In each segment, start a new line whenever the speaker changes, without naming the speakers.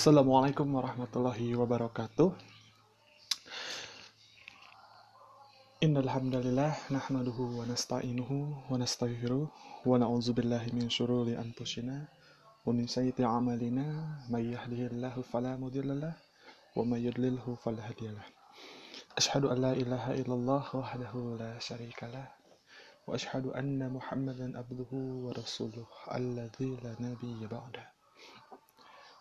Assalamualaikum warahmatullahi wabarakatuh. Innal hamdalillah nahmaduhu wa nasta'inuhu wa nastaghfiruh wa na'udzu billahi min syururi anfusina wa min sayyiati a'malina may yahdihillahu fala mudhillalah wa may yudlilhu fala hadiyalah. Ashhadu an la ilaha illallah wahdahu la syarikalah wa ashhadu anna Muhammadan abduhu wa rasuluh alladzi la nabiyya ba'dah.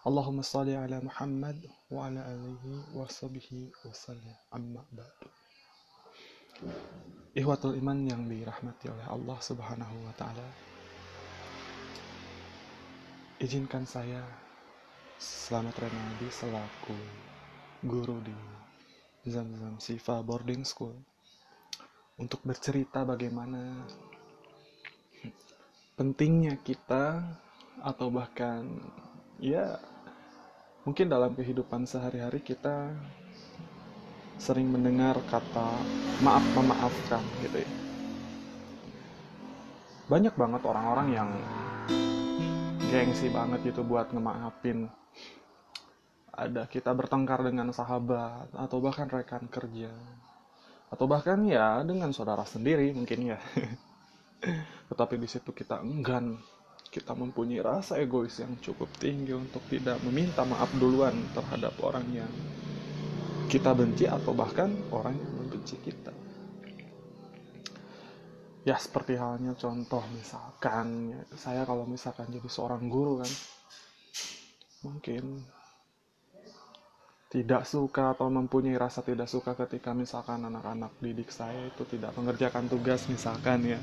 Allahumma salli ala Muhammad wa ala alihi wa sahbihi wa sallim amma ba'du. Ihwatul iman yang dirahmati oleh Allah Subhanahu wa taala. Izinkan saya selamat Renaldi selaku guru di Zamzam Sifa Boarding School untuk bercerita bagaimana pentingnya kita atau bahkan ya mungkin dalam kehidupan sehari-hari kita sering mendengar kata maaf memaafkan gitu ya. Banyak banget orang-orang yang gengsi banget gitu buat ngemaafin. Ada kita bertengkar dengan sahabat atau bahkan rekan kerja. Atau bahkan ya dengan saudara sendiri mungkin ya. Tetapi di situ kita enggan kita mempunyai rasa egois yang cukup tinggi untuk tidak meminta maaf duluan terhadap orang yang kita benci atau bahkan orang yang membenci kita. Ya seperti halnya contoh misalkan ya, saya kalau misalkan jadi seorang guru kan mungkin tidak suka atau mempunyai rasa tidak suka ketika misalkan anak-anak didik saya itu tidak mengerjakan tugas misalkan ya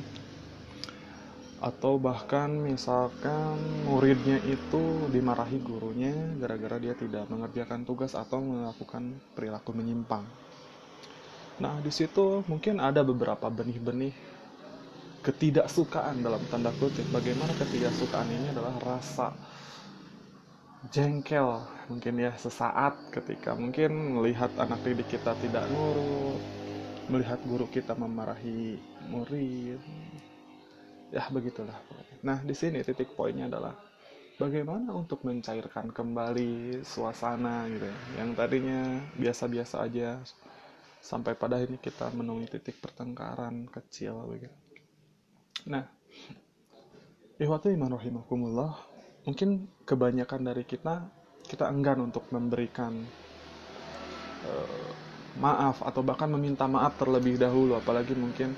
atau bahkan misalkan muridnya itu dimarahi gurunya gara-gara dia tidak mengerjakan tugas atau melakukan perilaku menyimpang. Nah, di situ mungkin ada beberapa benih-benih ketidaksukaan dalam tanda kutip. Bagaimana ketidaksukaan ini adalah rasa jengkel mungkin ya sesaat ketika mungkin melihat anak didik kita tidak nurut, melihat guru kita memarahi murid, ya begitulah nah di sini titik poinnya adalah bagaimana untuk mencairkan kembali suasana gitu ya. Yang tadinya biasa-biasa aja sampai pada ini kita menemui titik pertengkaran kecil begitu nah ihwatu iman rahimakumullah mungkin kebanyakan dari kita kita enggan untuk memberikan uh, maaf atau bahkan meminta maaf terlebih dahulu. Apalagi mungkin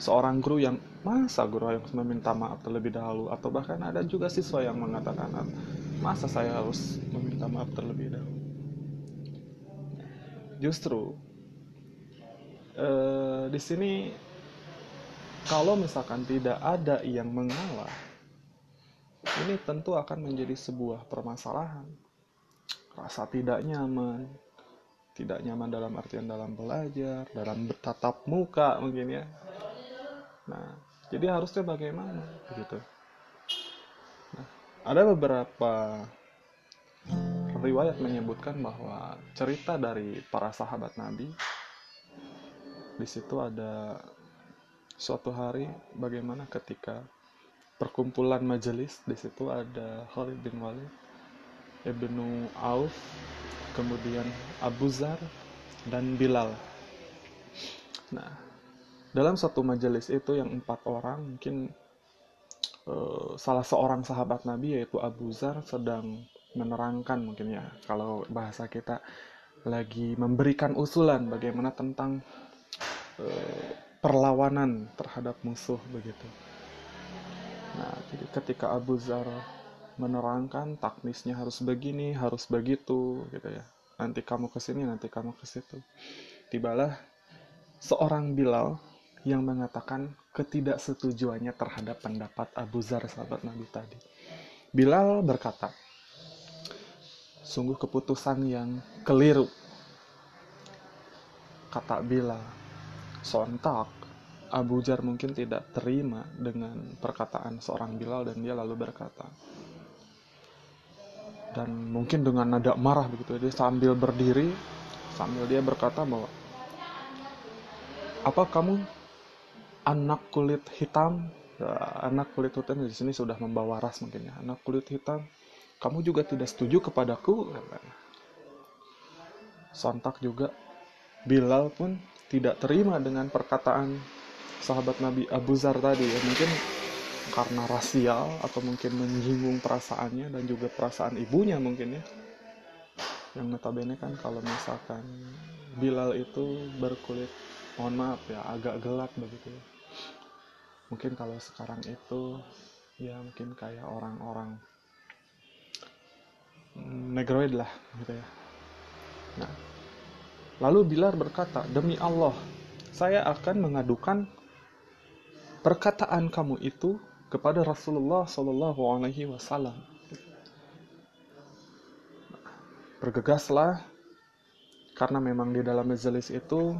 seorang guru yang masa guru yang meminta maaf terlebih dahulu? Atau bahkan ada juga siswa yang mengatakan masa saya harus meminta maaf terlebih dahulu? Justru eh, di sini kalau misalkan tidak ada yang mengalah ini tentu akan menjadi sebuah permasalahan. Rasa tidak nyaman tidak nyaman dalam artian dalam belajar dalam bertatap muka mungkin ya. Nah jadi harusnya bagaimana begitu nah, ada beberapa riwayat menyebutkan bahwa cerita dari para sahabat Nabi di situ ada suatu hari bagaimana ketika perkumpulan majelis di situ ada Khalid bin Walid Ibnu Auf kemudian Abu Zar dan Bilal. Nah dalam satu majelis itu yang empat orang mungkin uh, salah seorang sahabat Nabi yaitu Abu Zar sedang menerangkan mungkin ya kalau bahasa kita lagi memberikan usulan bagaimana tentang uh, perlawanan terhadap musuh begitu. Nah, jadi ketika Abu Zar menerangkan taknisnya harus begini, harus begitu gitu ya. Nanti kamu ke sini, nanti kamu ke situ. Tibalah seorang Bilal yang mengatakan ketidaksetujuannya terhadap pendapat Abu Zar sahabat Nabi tadi. Bilal berkata, sungguh keputusan yang keliru. Kata Bilal, sontak Abu Zar mungkin tidak terima dengan perkataan seorang Bilal dan dia lalu berkata, dan mungkin dengan nada marah begitu dia sambil berdiri sambil dia berkata bahwa apa kamu anak kulit hitam. Ya, anak kulit hitam di sini sudah membawa ras mungkin ya. Anak kulit hitam. Kamu juga tidak setuju kepadaku sontak juga. Bilal pun tidak terima dengan perkataan sahabat Nabi Abu Zar tadi ya. Mungkin karena rasial atau mungkin menyinggung perasaannya dan juga perasaan ibunya mungkin ya. Yang notabene kan kalau misalkan Bilal itu berkulit mohon maaf ya agak gelap begitu ya. Mungkin kalau sekarang itu ya mungkin kayak orang-orang negroid lah gitu ya. Nah lalu Bilal berkata demi Allah saya akan mengadukan perkataan kamu itu kepada Rasulullah Shallallahu Alaihi Wasallam. Bergegaslah karena memang di dalam majelis itu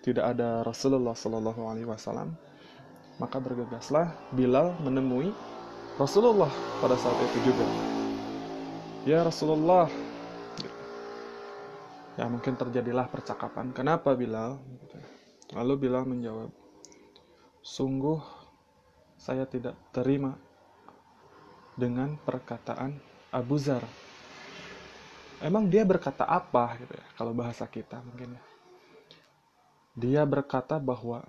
tidak ada Rasulullah Shallallahu Alaihi Wasallam maka bergegaslah Bilal menemui Rasulullah pada saat itu juga. Ya Rasulullah. Ya mungkin terjadilah percakapan. Kenapa Bilal? Lalu Bilal menjawab sungguh saya tidak terima dengan perkataan Abu Zar. Emang dia berkata apa gitu ya kalau bahasa kita mungkin ya? Dia berkata bahwa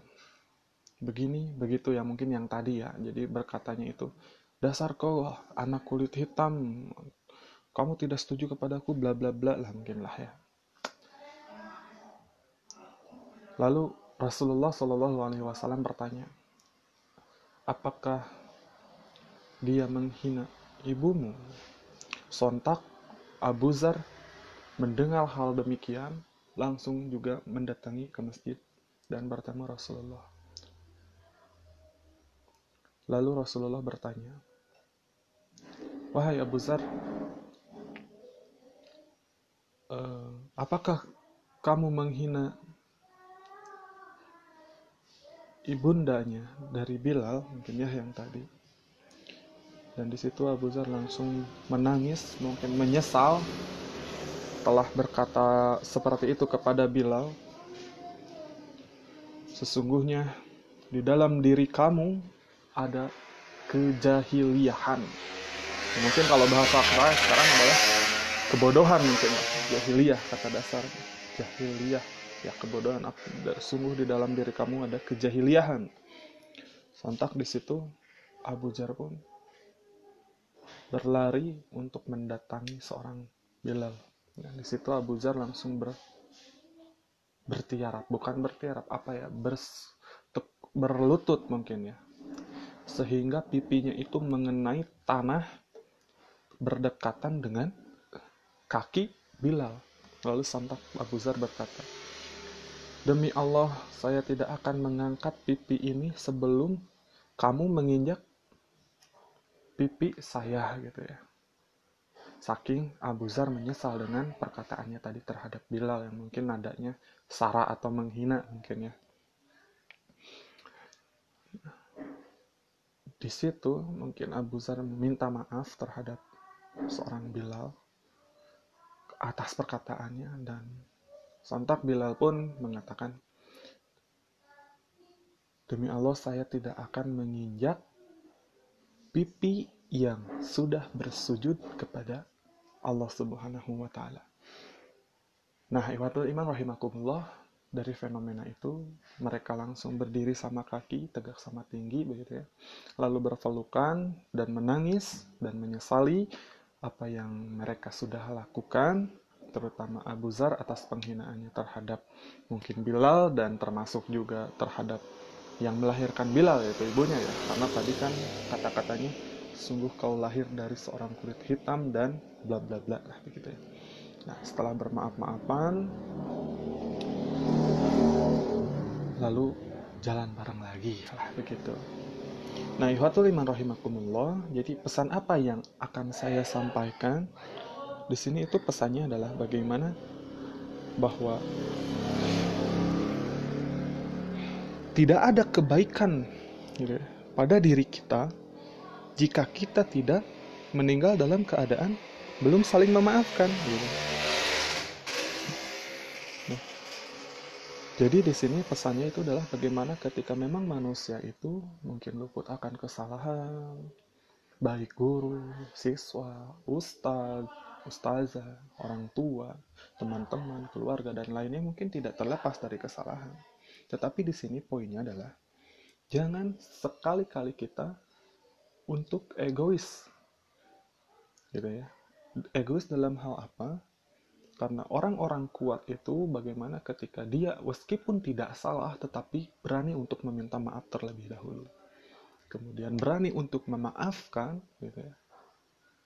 begini begitu ya mungkin yang tadi ya. Jadi berkatanya itu dasar kau anak kulit hitam kamu tidak setuju kepadaku bla bla bla lah mungkin lah ya. Lalu Rasulullah Shallallahu Alaihi Wasallam bertanya apakah dia menghina ibumu? Sontak Abu Zar mendengar hal demikian, langsung juga mendatangi ke masjid dan bertemu Rasulullah. Lalu Rasulullah bertanya, Wahai Abu Zar, uh, apakah kamu menghina ibundanya dari Bilal, mungkin ya yang tadi? dan di situ Abu Zar langsung menangis mungkin menyesal telah berkata seperti itu kepada Bilal sesungguhnya di dalam diri kamu ada kejahiliahan. Mungkin kalau bahasa keras sekarang adalah kebodohan mungkin. Jahiliyah kata dasar. Jahiliyah. Ya kebodohan. Sungguh di dalam diri kamu ada kejahiliahan. Sontak di situ Abu Jar pun berlari untuk mendatangi seorang Bilal. Dan di situ Abu Zar langsung ber, bertiarap, bukan bertiarap, apa ya, bers, berlutut mungkin ya. Sehingga pipinya itu mengenai tanah berdekatan dengan kaki Bilal. Lalu sontak Abu Zar berkata, Demi Allah, saya tidak akan mengangkat pipi ini sebelum kamu menginjak pipi saya gitu ya. Saking Abu Zar menyesal dengan perkataannya tadi terhadap Bilal yang mungkin nadanya sara atau menghina mungkin ya. Di situ mungkin Abu Zar minta maaf terhadap seorang Bilal atas perkataannya dan sontak Bilal pun mengatakan Demi Allah saya tidak akan menginjak pipi yang sudah bersujud kepada Allah Subhanahu wa taala. Nah, iwatul iman rahimakumullah dari fenomena itu mereka langsung berdiri sama kaki, tegak sama tinggi begitu ya. Lalu berpelukan dan menangis dan menyesali apa yang mereka sudah lakukan terutama Abu Zar atas penghinaannya terhadap mungkin Bilal dan termasuk juga terhadap yang melahirkan Bilal yaitu ibunya ya karena tadi kan kata-katanya sungguh kau lahir dari seorang kulit hitam dan bla bla bla lah begitu ya nah setelah bermaaf-maafan lalu jalan bareng lagi lah begitu nah ihwatul iman rahimakumullah jadi pesan apa yang akan saya sampaikan di sini itu pesannya adalah bagaimana bahwa tidak ada kebaikan gitu, pada diri kita jika kita tidak meninggal dalam keadaan belum saling memaafkan. Gitu. Jadi di sini pesannya itu adalah bagaimana ketika memang manusia itu mungkin luput akan kesalahan, baik guru, siswa, ustadz, ustazah, orang tua, teman-teman, keluarga, dan lainnya mungkin tidak terlepas dari kesalahan. Tetapi di sini poinnya adalah jangan sekali-kali kita untuk egois. Gitu ya. Egois dalam hal apa? Karena orang-orang kuat itu bagaimana ketika dia meskipun tidak salah tetapi berani untuk meminta maaf terlebih dahulu. Kemudian berani untuk memaafkan gitu ya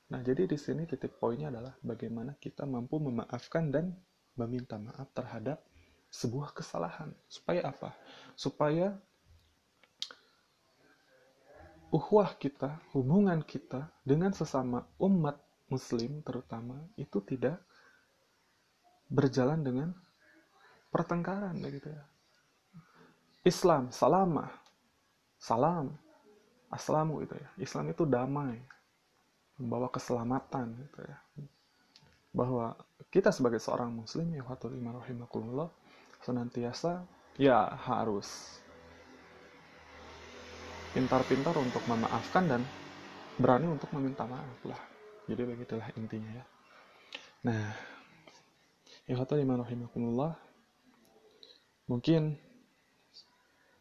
Nah, jadi di sini titik poinnya adalah bagaimana kita mampu memaafkan dan meminta maaf terhadap sebuah kesalahan. Supaya apa? Supaya uhwah kita, hubungan kita dengan sesama umat muslim terutama itu tidak berjalan dengan pertengkaran gitu ya. Islam, salamah, salam, aslamu itu ya. Islam itu damai, membawa keselamatan gitu ya. Bahwa kita sebagai seorang muslim ya iman rahimakumullah senantiasa ya harus pintar-pintar untuk memaafkan dan berani untuk meminta maaf lah. Jadi begitulah intinya ya. Nah rahimakumullah mungkin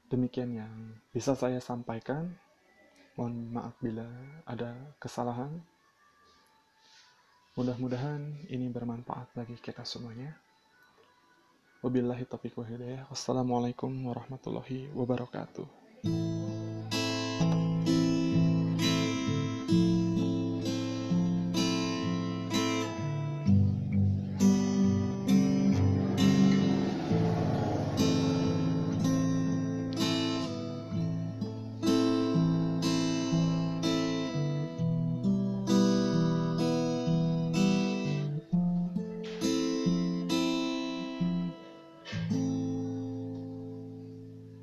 demikian yang bisa saya sampaikan Mohon maaf bila ada kesalahan. Mudah-mudahan ini bermanfaat bagi kita semuanya. Wabillahi taufiq wa hidayah. Wassalamualaikum warahmatullahi wabarakatuh.